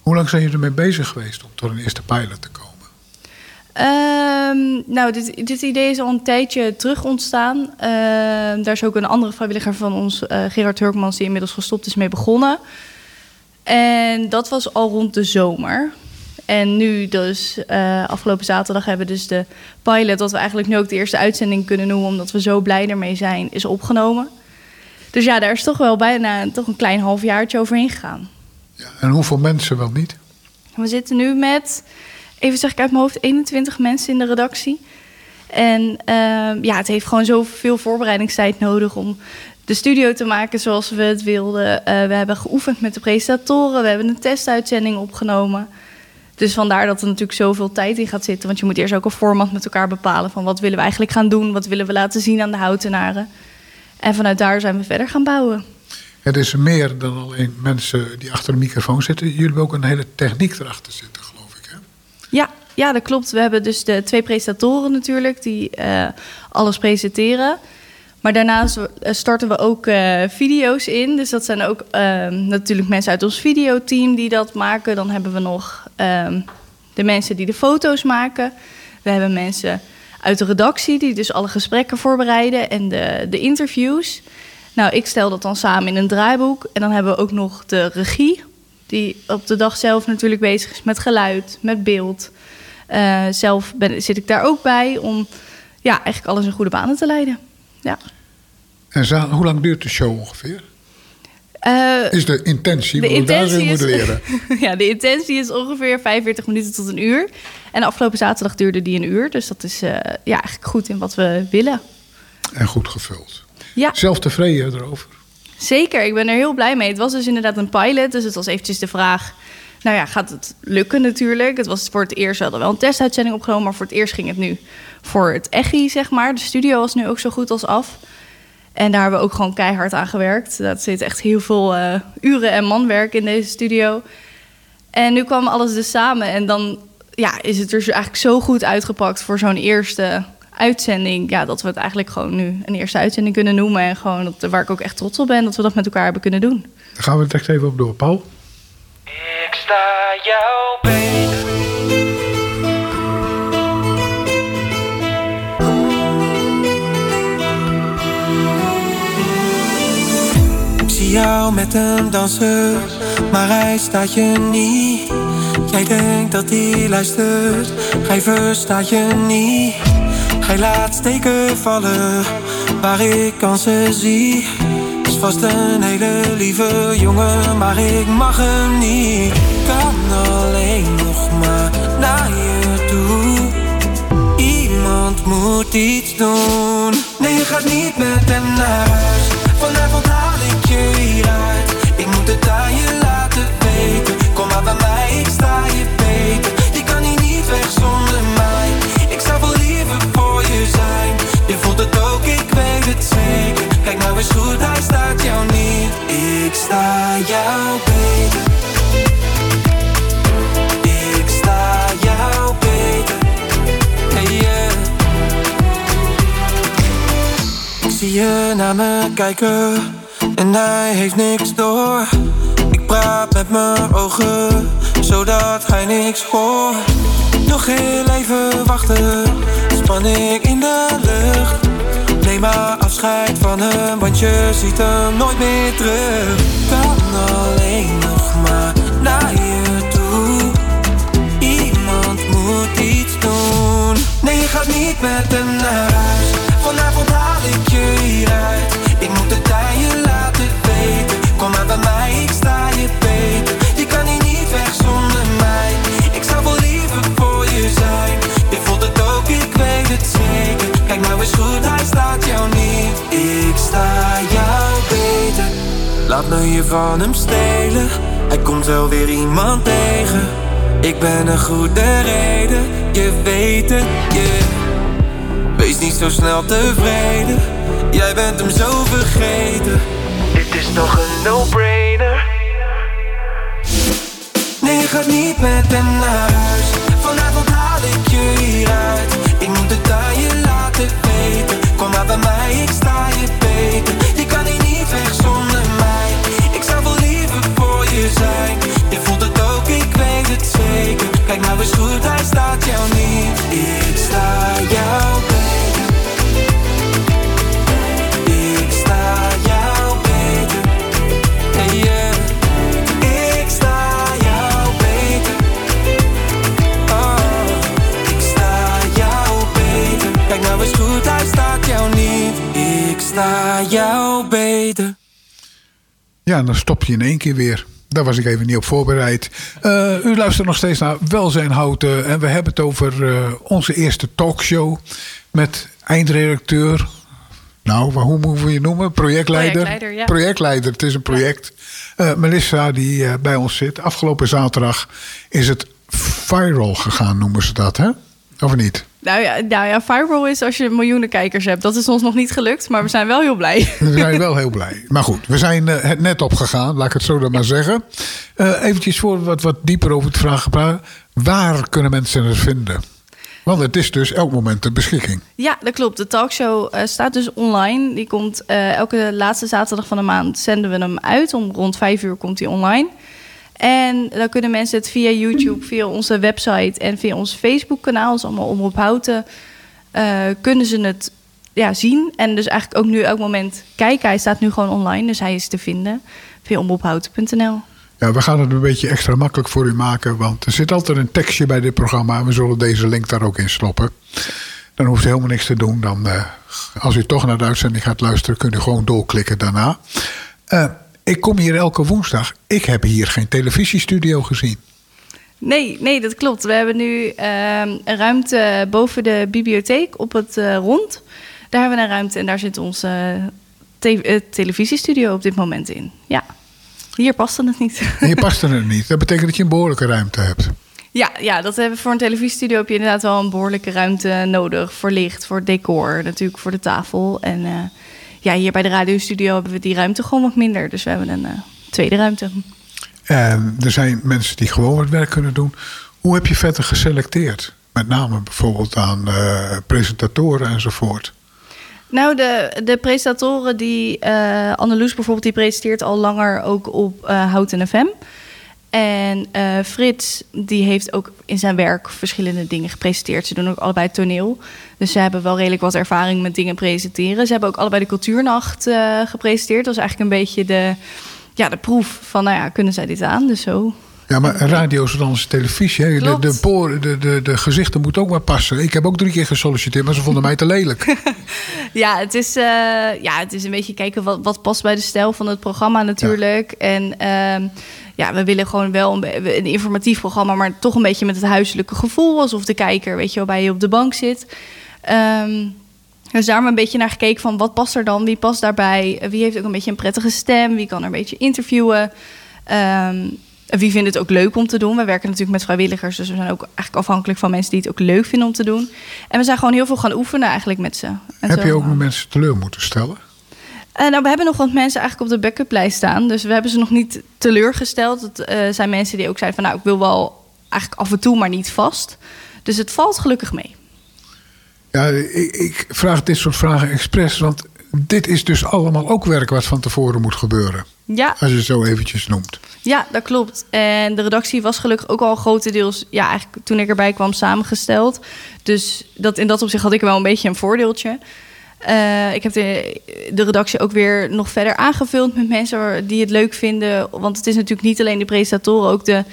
Hoe lang zijn jullie ermee bezig geweest om tot een eerste pilot te komen? Ehm, nou, dit, dit idee is al een tijdje terug ontstaan. Ehm, daar is ook een andere vrijwilliger van ons, eh, Gerard Hurkmans, die inmiddels gestopt is mee begonnen. En dat was al rond de zomer. En nu dus, eh, afgelopen zaterdag hebben we dus de pilot, wat we eigenlijk nu ook de eerste uitzending kunnen noemen, omdat we zo blij ermee zijn, is opgenomen. Dus ja, daar is toch wel bijna toch een klein halfjaartje overheen gegaan. Ja, en hoeveel mensen wel niet? We zitten nu met, even zeg ik uit mijn hoofd, 21 mensen in de redactie. En ehm, ja, het heeft gewoon zoveel voorbereidingstijd nodig om de studio te maken zoals we het wilden. Eh, we hebben geoefend met de presentatoren, we hebben een testuitzending opgenomen. Dus vandaar dat er natuurlijk zoveel tijd in gaat zitten. Want je moet eerst ook een format met elkaar bepalen van wat willen we eigenlijk gaan doen, wat willen we laten zien aan de houtenaren. En vanuit daar zijn we verder gaan bouwen. Het is meer dan alleen mensen die achter de microfoon zitten. Jullie hebben ook een hele techniek erachter zitten, geloof ik. Hè? Ja, ja, dat klopt. We hebben dus de twee presentatoren natuurlijk die eh, alles presenteren. Maar daarnaast eh, starten we ook eh, video's in. Dus dat zijn ook natuurlijk mensen uit ons videoteam die dat maken. Dan hebben we nog ehm, de mensen die de foto's maken. We hebben mensen uit de redactie die dus alle gesprekken voorbereiden en de, de interviews. Nou, ik stel dat dan samen in een draaiboek. En dan hebben we ook nog de regie, die op de dag zelf natuurlijk bezig is met geluid, met beeld. Eh, zelf ben, zit ik daar ook bij om ja, eigenlijk alles in goede banen te leiden. Ja. En hoe lang duurt de show ongeveer? Eh, Is de intentie, de intentie moet is- leren. ja, de intentie is ongeveer 45 minuten tot een uur. En afgelopen zaterdag duurde die een uur. Dus dat is eh, ja, eigenlijk goed in wat we willen. En goed gevuld. Ja, Zelf tevreden erover. zeker. Ik ben er heel blij mee. Het was dus inderdaad een pilot. Dus het was eventjes de vraag... Nou ja, gaat het lukken natuurlijk? Het was voor het eerst, we hadden wel een testuitzending opgenomen... maar voor het eerst ging het nu voor het echi, zeg maar. De studio was nu ook zo goed als af. En daar hebben we ook gewoon keihard aan gewerkt. Dat zit echt heel veel eh, uren en manwerk in deze studio. En nu kwam alles dus samen. En dan ja, is het er dus eigenlijk zo goed uitgepakt voor zo'n eerste uitzending. Ja, dat we het eigenlijk gewoon nu een eerste uitzending kunnen noemen. En gewoon dat, waar ik ook echt trots op ben dat we dat met elkaar hebben kunnen doen. Daar gaan we het echt even op door, Paul. Ik sta jou beter. Jou met hem dansen, maar hij staat je niet. Jij denkt dat hij luistert, hij verstaat je niet. Hij laat steken vallen, waar ik kansen zie. Is vast een hele lieve jongen, maar ik mag hem niet. Kan alleen nog maar naar je toe. Iemand moet iets doen. Nee, je gaat niet met hem naar huis. Vanavond zie je naar me kijken en hij heeft niks door. Ik praat met mijn ogen, zodat hij niks hoort. Nog heel even wachten, spanning in de lucht. Neem maar afscheid van hem, want je ziet hem nooit meer terug. Kan alleen nog maar naar je toe. Iemand moet iets doen. Nee, je gaat niet met hem naar huis. Vanavond haal ik je hieruit. Ik moet aan je mij, ik sta je beter. Je kan hier niet weg zonder mij. Ik zou wel liever voor je zijn. Je voelt het ook, ik weet het zeker. Kijk nou eens goed, hij staat jou niet. Ik sta jou beter. Laat me je van hem stelen. Hij komt wel weer iemand tegen. Ik ben een goede reden, je weet het, yeah. Wees niet zo snel tevreden, jij bent hem zo vergeten. Is toch een no-brainer? Nee, je gaat niet met hem naar huis. Vanavond haal ik je hieruit. Ik moet het aan je laten weten. Kom maar bij mij, ik sta je beter. Je kan hier niet weg zonder mij. Ik zou wel liever voor je zijn. Je voelt het ook, ik weet het zeker. Kijk nou eens goed, hij staat jou niet. Ik sta jou Sta jou beter. Ja, en dan stop je in één keer weer. Daar was ik even niet op voorbereid. Eh, u luistert nog steeds naar Welzijn Houten. En we hebben het over eh, onze eerste talkshow. Met eindredacteur. Nou, hoe moeten we je noemen? Projectleider. Projectleider, ja. Projectleider, het is een project. Eh, Melissa, die bij ons zit. Afgelopen zaterdag is het viral gegaan, noemen ze dat, hè? Of niet? Nou ja, nou ja, viral is als je miljoenen kijkers hebt. Dat is ons nog niet gelukt, maar we zijn wel heel blij. We zijn wel heel blij. Maar goed, we zijn eh, het net opgegaan, laat ik het zo dan maar zeggen. Eh eventjes voor we wat, wat dieper over het vragen praten. Waar kunnen mensen het vinden? Want het is dus elk moment ter beschikking. Ja, dat klopt. De talkshow eh, staat dus online. Die komt eh, elke laatste zaterdag van de maand zenden we hem uit. Om rond vijf uur komt hij online. En dan kunnen mensen het via YouTube, via onze website en via ons Facebook-kanaal, is allemaal Omroep Houten, eh, kunnen ze het ja, zien. En dus eigenlijk ook nu elk moment kijken. Hij staat nu gewoon online, dus hij is te vinden via omroephouten.nl. Ja, we gaan het een beetje extra makkelijk voor u maken. Want er zit altijd een tekstje bij dit programma. We zullen deze link daar ook in stoppen. Dan hoeft u helemaal niks te doen. Dan, eh, als u toch naar de uitzending gaat luisteren, kunt u gewoon doorklikken daarna. Eh, ik kom hier elke woensdag. Ik heb hier geen televisiestudio gezien. Nee, nee, dat klopt. We hebben nu ehm, een ruimte boven de bibliotheek op het eh, rond. Daar hebben we een ruimte en daar zit onze te- eh, televisiestudio op dit moment in. Ja, hier past het niet. Je past er niet. Dat betekent dat je een behoorlijke ruimte hebt. Ja, ja, dat hebben voor een televisiestudio heb je inderdaad wel een behoorlijke ruimte nodig. Voor licht, voor decor, natuurlijk voor de tafel. En eh, ja, hier bij de radiostudio hebben we die ruimte gewoon wat minder. Dus we hebben een eh, tweede ruimte. En er zijn mensen die gewoon het werk kunnen doen. Hoe heb je verder geselecteerd? Met name bijvoorbeeld aan eh, presentatoren enzovoort. Nou, de, de presentatoren die... eh Anneloes bijvoorbeeld, die presenteert al langer ook op Houten FM. En eh, Frits, die heeft ook in zijn werk verschillende dingen gepresenteerd. Ze doen ook allebei toneel. Dus ze hebben wel redelijk wat ervaring met dingen presenteren. Ze hebben ook allebei de cultuurnacht eh, gepresenteerd. Dat was eigenlijk een beetje de, ja, de proef van, nou ja, kunnen zij dit aan? Dus zo. Ja, maar radio is dan televisie. Hè? De, Klopt. de, poren, de, de, de gezichten moeten ook maar passen. Ik heb ook drie keer gesolliciteerd, maar ze vonden mij te lelijk. Ja, het is, eh, ja, het is een beetje kijken wat, wat past bij de stijl van het programma natuurlijk. En ehm, ja, we willen gewoon wel een, een informatief programma, maar toch een beetje met het huiselijke gevoel. Alsof de kijker, weet je wel, bij je op de bank zit. Ehm, dus daar een beetje naar gekeken van wat past er dan? Wie past daarbij? Wie heeft ook een beetje een prettige stem? Wie kan er een beetje interviewen? Ehm, wie vindt het ook leuk om te doen? We werken natuurlijk met vrijwilligers, dus we zijn ook eigenlijk afhankelijk van mensen die het ook leuk vinden om te doen. En we zijn gewoon heel veel gaan oefenen eigenlijk met ze. En heb zo, je ook nog mensen teleur moeten stellen? Eh, nou, we hebben nog wat mensen eigenlijk op de backup-lijst staan. Dus we hebben ze nog niet teleurgesteld. Het eh, zijn mensen die ook zeiden van... nou, ik wil wel eigenlijk af en toe, maar niet vast. Dus het valt gelukkig mee. Ja, ik, ik vraag dit soort vragen expres, want dit is dus allemaal ook werk wat van tevoren moet gebeuren. Ja, Als je het zo eventjes noemt. ja, dat klopt. En de redactie was gelukkig ook al grotendeels... ja, eigenlijk toen ik erbij kwam samengesteld. Dus dat, in dat opzicht had ik wel een beetje een voordeeltje. Eh, ik heb de, redactie ook weer nog verder aangevuld met mensen die het leuk vinden. Want het is natuurlijk niet alleen de presentatoren, ook de.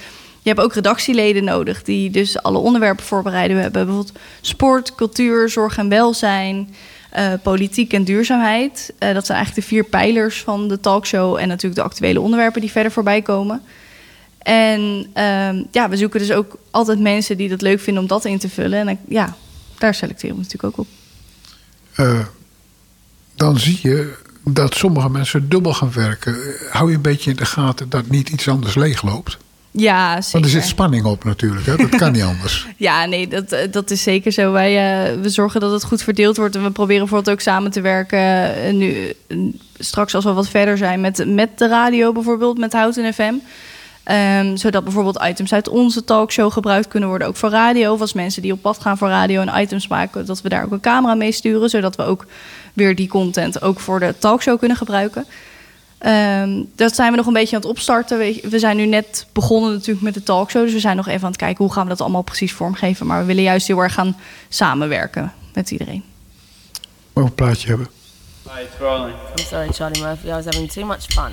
Je hebt ook redactieleden nodig die dus alle onderwerpen voorbereiden. We hebben bijvoorbeeld sport, cultuur, zorg en welzijn, eh, politiek en duurzaamheid. Eh, dat zijn eigenlijk de vier pijlers van de talkshow en natuurlijk de actuele onderwerpen die verder voorbij komen. En ehm, ja, we zoeken dus ook altijd mensen die dat leuk vinden om dat in te vullen. En ja, daar selecteren we natuurlijk ook op. Dan zie je dat sommige mensen dubbel gaan werken. Hou je een beetje in de gaten dat niet iets anders leegloopt. Ja, zeker. Want er zit spanning op natuurlijk. Hè? Dat kan niet anders. Ja, nee, dat, eh, dat is zeker zo. Wij eh, we zorgen dat het goed verdeeld wordt. En we proberen bijvoorbeeld ook samen te werken. eh, nu, straks als we wat verder zijn met, met de radio bijvoorbeeld, met Houten FM. Ehm, zodat bijvoorbeeld items uit onze talkshow gebruikt kunnen worden, ook voor radio. Of als mensen die op pad gaan voor radio en items maken, dat we daar ook een camera mee sturen. Zodat we ook weer die content ook voor de talkshow kunnen gebruiken. Ehm, dat zijn we nog een beetje aan het opstarten. We, we zijn nu net begonnen natuurlijk met de talkshow. Dus we zijn nog even aan het kijken hoe gaan we dat allemaal precies vormgeven. Maar we willen juist heel erg gaan samenwerken met iedereen. Mag ik een plaatje hebben? Hi, it's rolling. I'm sorry, Charlie Murphy. I was having too much fun.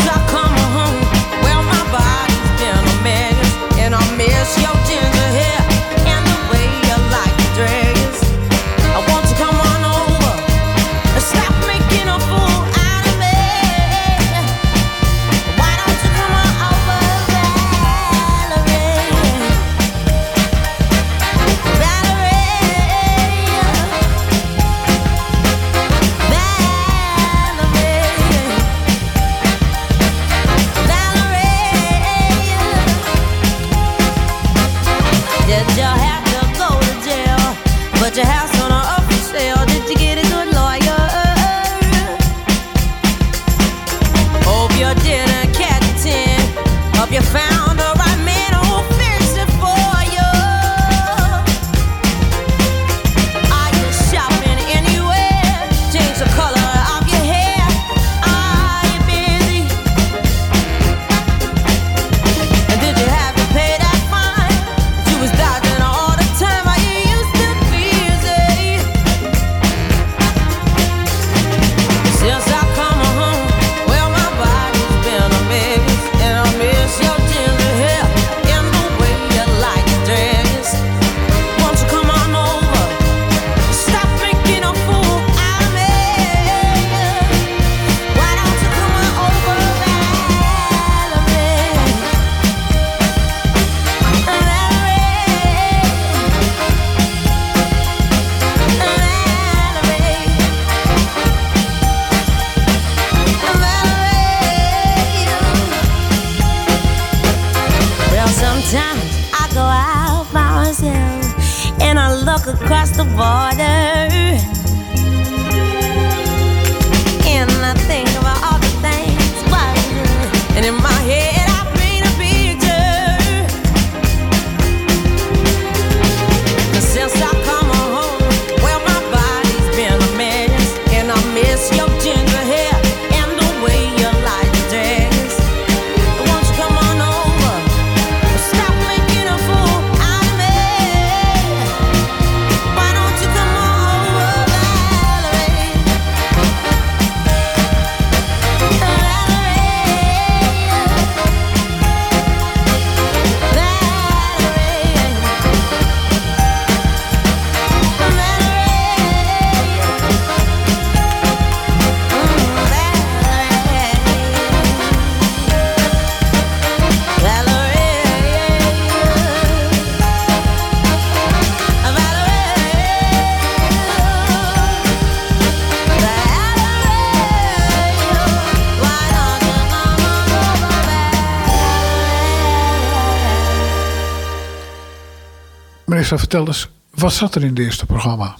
Vertel eens, wat zat er in het eerste programma?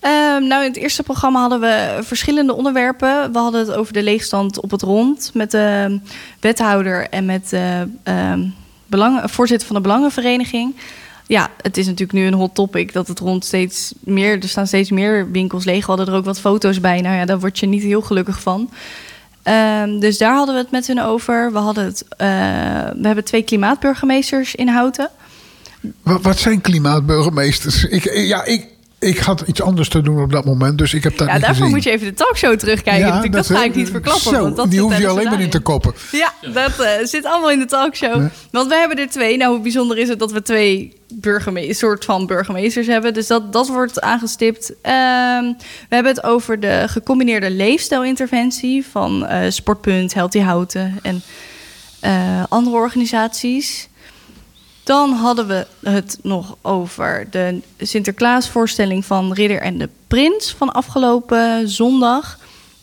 Ehm, nou, in het eerste programma hadden we verschillende onderwerpen. We hadden het over de leegstand op het rond met de wethouder en met de ehm, voorzitter van de Belangenvereniging. Ja, het is natuurlijk nu een hot topic dat het rond steeds meer, er staan steeds meer winkels leeg. We hadden er ook wat foto's bij. Nou ja, daar word je niet heel gelukkig van. Ehm, dus daar hadden we het met hun over. We, hadden het, eh, we hebben twee klimaatburgemeesters in Houten. Wat, wat zijn klimaatburgemeesters? Ik, ja, ik, ik had iets anders te doen op dat moment, dus ik heb dat Ja, niet daarvoor gezien. moet je even de talkshow terugkijken. natuurlijk. dat, ga ik niet verklappen. Zo, want dat die hoef je alleen maar in te koppen. Ja, dat eh, zit allemaal in de talkshow. Want we hebben er twee. Nou, hoe bijzonder is het dat we twee soort van burgemeesters hebben. Dus dat, dat wordt aangestipt. Ehm, we hebben het over de gecombineerde leefstijlinterventie van eh, Sportpunt, Healthy Houten en eh, andere organisaties. Dan hadden we het nog over de Sinterklaasvoorstelling van Ridder en de Prins van afgelopen zondag.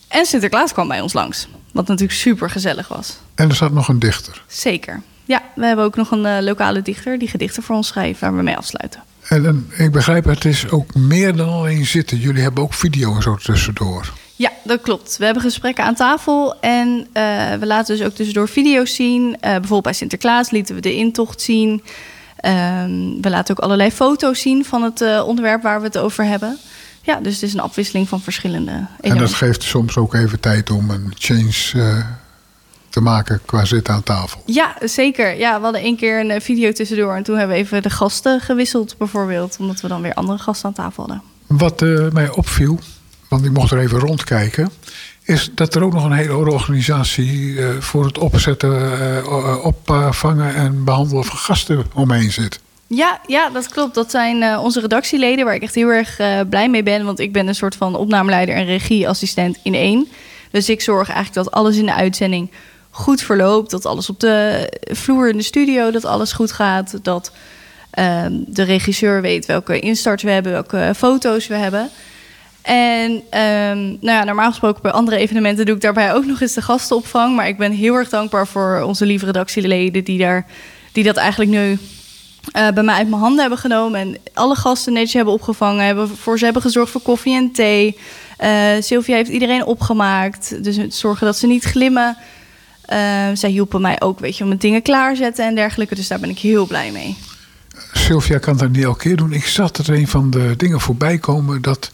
En Sinterklaas kwam bij ons langs. Wat natuurlijk super gezellig was. En er zat nog een dichter. Zeker. Ja, we hebben ook nog een eh, lokale dichter die gedichten voor ons schrijft waar we mee afsluiten. En, en ik begrijp, het is ook meer dan alleen zitten. Jullie hebben ook video en zo tussendoor. Ja, dat klopt. We hebben gesprekken aan tafel en eh, we laten dus ook tussendoor video's zien. Eh, bijvoorbeeld bij Sinterklaas lieten we de intocht zien. Ehm, we laten ook allerlei foto's zien van het eh, onderwerp waar we het over hebben. Ja, dus het is een afwisseling van verschillende En dat elementen. geeft soms ook even tijd om een change te maken qua zitten aan tafel. Ja, zeker. Ja, we hadden één keer een video tussendoor en toen hebben we even de gasten gewisseld bijvoorbeeld. Omdat we dan weer andere gasten aan tafel hadden. Wat mij opviel, want ik mocht er even rondkijken, is dat er ook nog een hele organisatie eh, voor het opzetten, eh, opvangen en behandelen van gasten omheen zit. Ja, ja, dat klopt. Dat zijn eh, onze redactieleden waar ik echt heel erg eh, blij mee ben. Want ik ben een soort van opnameleider en regieassistent in één. Dus ik zorg eigenlijk dat alles in de uitzending goed verloopt. Dat alles op de vloer in de studio, dat alles goed gaat. Dat ehm, de regisseur weet welke instarts we hebben, welke foto's we hebben. En ehm, nou ja, normaal gesproken bij andere evenementen doe ik daarbij ook nog eens de gastenopvang. Maar ik ben heel erg dankbaar voor onze lieve redactieleden die, daar, die dat eigenlijk nu eh, bij mij uit mijn handen hebben genomen. En alle gasten netjes hebben opgevangen. Hebben, voor ze hebben gezorgd voor koffie en thee. Eh Sylvia heeft iedereen opgemaakt. Dus zorgen dat ze niet glimmen. Eh, zij hielpen mij ook, weet je, om dingen klaarzetten en dergelijke. Dus daar ben ik heel blij mee. Sylvia kan dat niet elke keer doen. Ik zat er een van de dingen voorbij komen dat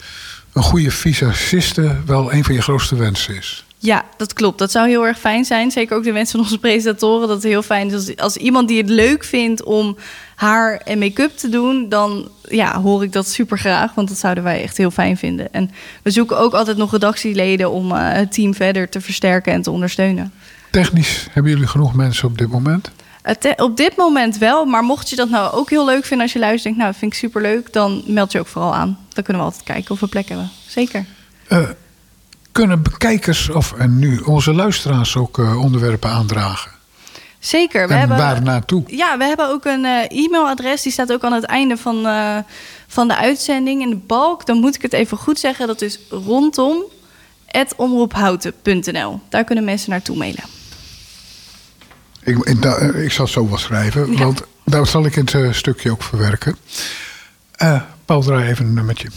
een goede visagiste wel een van je grootste wensen is. Ja, dat klopt. Dat zou heel erg fijn zijn. Zeker ook de wensen van onze presentatoren. Dat het heel fijn is als, als iemand die het leuk vindt om haar en make-up te doen, dan ja, hoor ik dat super graag. Want dat zouden wij echt heel fijn vinden. En we zoeken ook altijd nog redactieleden om eh, het team verder te versterken en te ondersteunen. Technisch hebben jullie genoeg mensen op dit moment? Eh, op dit moment wel, maar mocht je dat nou ook heel leuk vinden als je luistert, denkt, nou, vind ik super leuk, dan meld je ook vooral aan. Dan kunnen we altijd kijken of we plek hebben. Zeker. Eh, kunnen bekijkers of en nu onze luisteraars ook eh, onderwerpen aandragen? Zeker. We en hebben, waar naartoe? Ja, we hebben ook een e-mailadres. Die staat ook aan het einde van, van de uitzending in de balk. Dan moet ik het even goed zeggen. Dat is rondom omroephouten.nl. Daar kunnen mensen naartoe mailen. Ik, ik, da- ik zal het zo wel schrijven, Ja. want daar zal ik in het eh, stukje ook verwerken. Eh, Paul, draai even een nummertje.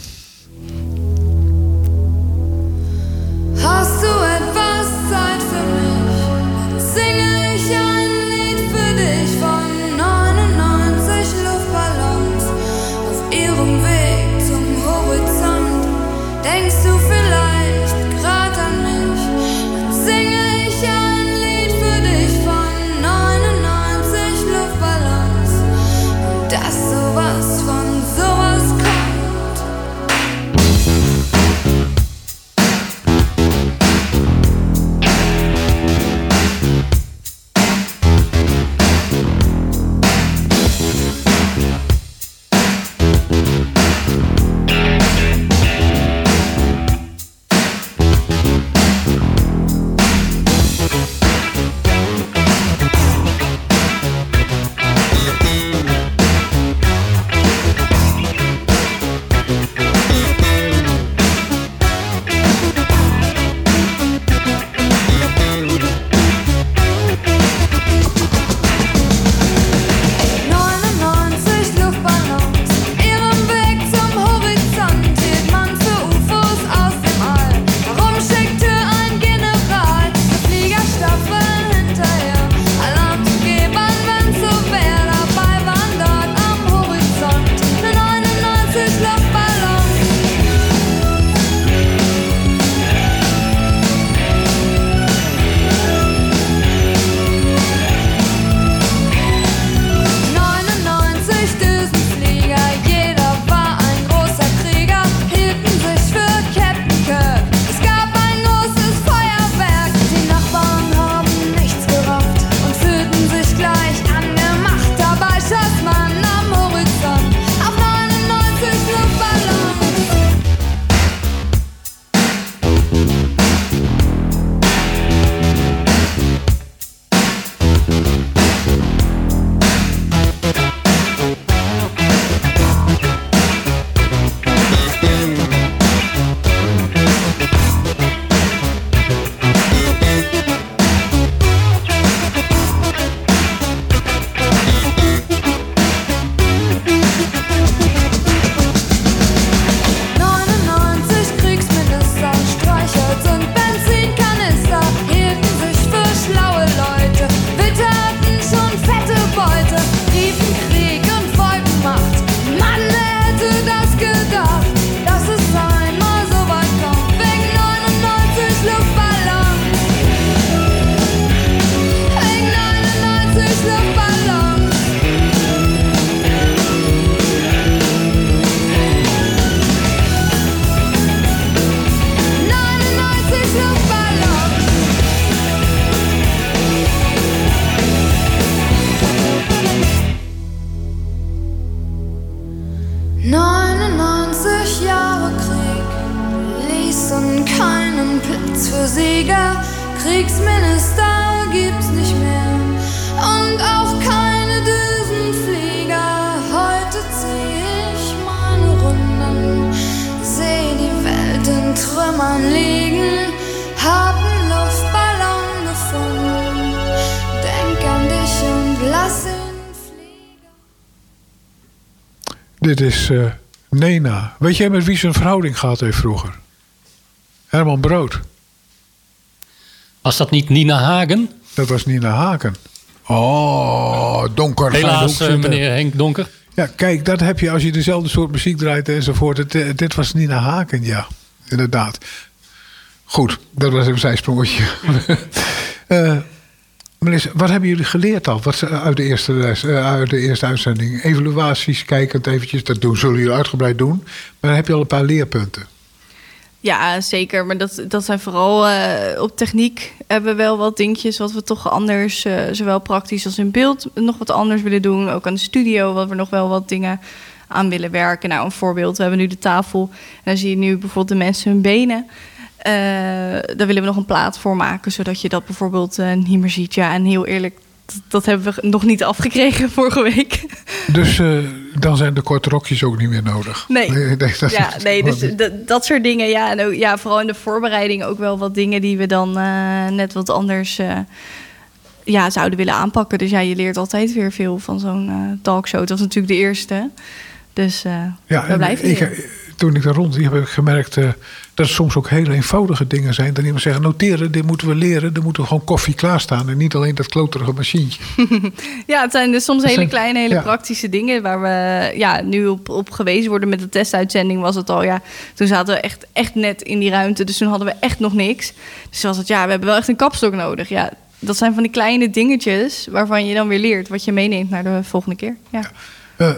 Weet jij met wie ze een verhouding gehad heeft vroeger? Herman Brood. Was dat niet Nina Hagen? Dat was Nina Haken. Oh, donker. Helaas, eh, meneer Henk Donker. Ja, kijk, dat heb je als je dezelfde soort muziek draait enzovoort. Het, eh, dit was Nina Haken, ja. Inderdaad. Goed, dat was een zijsprongetje. Eh meneer, wat hebben jullie geleerd al wat, eh, uit, de eerste les, eh, uit de eerste uitzending? Evaluaties, kijkend eventjes. Dat doen, zullen jullie uitgebreid doen. Maar dan heb je al een paar leerpunten. Ja, zeker. Maar dat, dat zijn vooral eh, op techniek hebben we wel wat dingetjes wat we toch anders, zowel praktisch als in beeld, nog wat anders willen doen. Ook aan de studio, wat we nog wel wat dingen aan willen werken. Nou, een voorbeeld, we hebben nu de tafel. En dan zie je nu bijvoorbeeld de mensen hun benen. Eh, daar willen we nog een plaat voor maken, zodat je dat bijvoorbeeld eh, niet meer ziet. Ja, en heel eerlijk, dat, hebben we nog niet afgekregen vorige week. Dus eh, dan zijn de korte rokjes ook niet meer nodig. Nee. dat ja, nee, dus dat, soort dingen. Ja, en ook, ja, vooral in de voorbereiding ook wel wat dingen die we dan net wat anders ja, zouden willen aanpakken. Dus ja, je leert altijd weer veel van zo'n talkshow. Dat was natuurlijk de eerste. Dus Ja, en blijven ik, toen ik daar rond heb ik gemerkt dat het soms ook hele eenvoudige dingen zijn. Dat iemand zegt, noteren, dit moeten we leren. Dan moeten we gewoon koffie klaarstaan. En niet alleen dat kloterige machientje. Ja, het zijn dus soms hele zijn- kleine, hele ja. praktische dingen waar we ja, nu op, op gewezen worden. Met de testuitzending was het al, ja, toen zaten we echt, echt net in die ruimte. Dus toen hadden we echt nog niks. Dus was het, ja, we hebben wel echt een kapstok nodig. Ja, dat zijn van die kleine dingetjes waarvan je dan weer leert wat je meeneemt naar de volgende keer. Ja. Eh,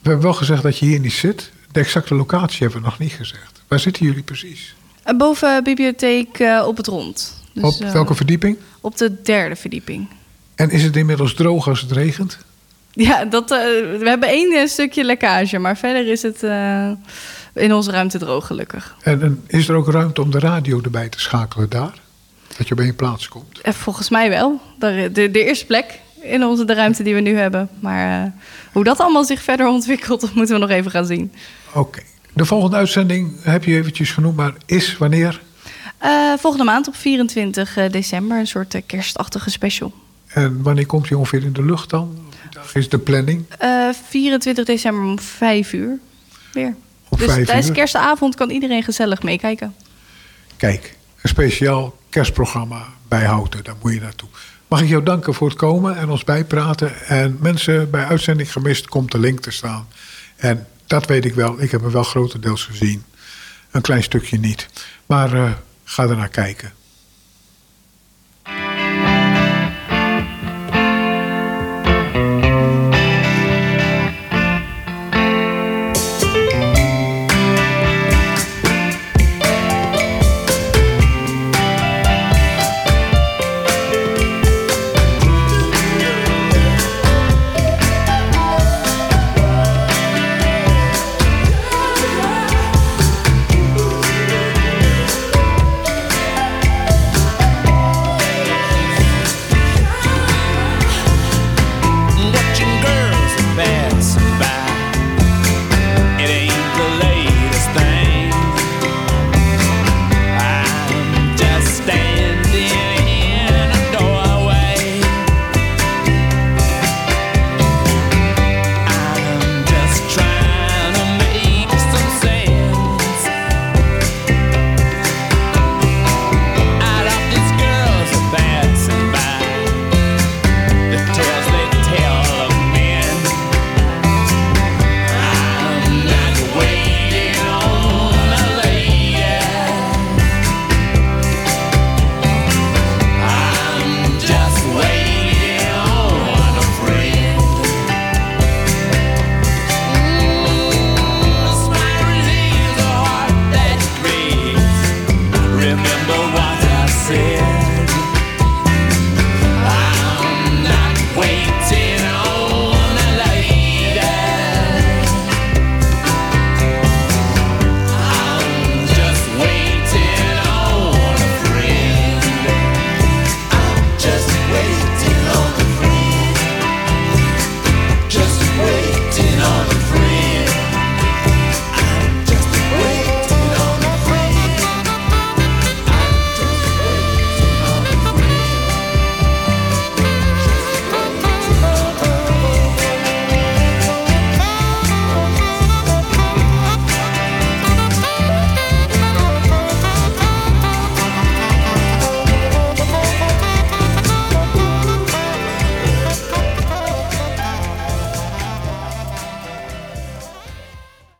we hebben wel gezegd dat je hier niet zit. De exacte locatie hebben we nog niet gezegd. Waar zitten jullie precies? En Boven bibliotheek eh, op het rond. Dus, Op eh, welke verdieping? Op de derde verdieping. En is het inmiddels droog als het regent? Ja, dat, eh, we hebben één eh, stukje lekkage, maar verder is het eh, in onze ruimte droog, gelukkig. En, en is er ook ruimte om de radio erbij te schakelen daar? Dat je op één plaats komt. Eh, volgens mij wel. De, de, de eerste plek in onze, de ruimte die we nu hebben. Maar eh, hoe dat allemaal zich verder ontwikkelt, dat moeten we nog even gaan zien. Oké. De volgende uitzending heb je eventjes genoemd, maar is wanneer? Eh, volgende maand op 24 december, een soort eh, kerstachtige special. En wanneer komt hij ongeveer in de lucht dan? Is de planning? Eh, 24 december om 5 uur weer. Om dus tijdens kerstavond kan iedereen gezellig meekijken. Kijk, een speciaal kerstprogramma bij Houten, daar moet je naartoe. Mag ik jou danken voor het komen en ons bijpraten. En mensen bij uitzending gemist komt de link te staan. En dat weet ik wel, ik heb hem wel grotendeels gezien. Een klein stukje niet. Maar eh, ga er naar kijken.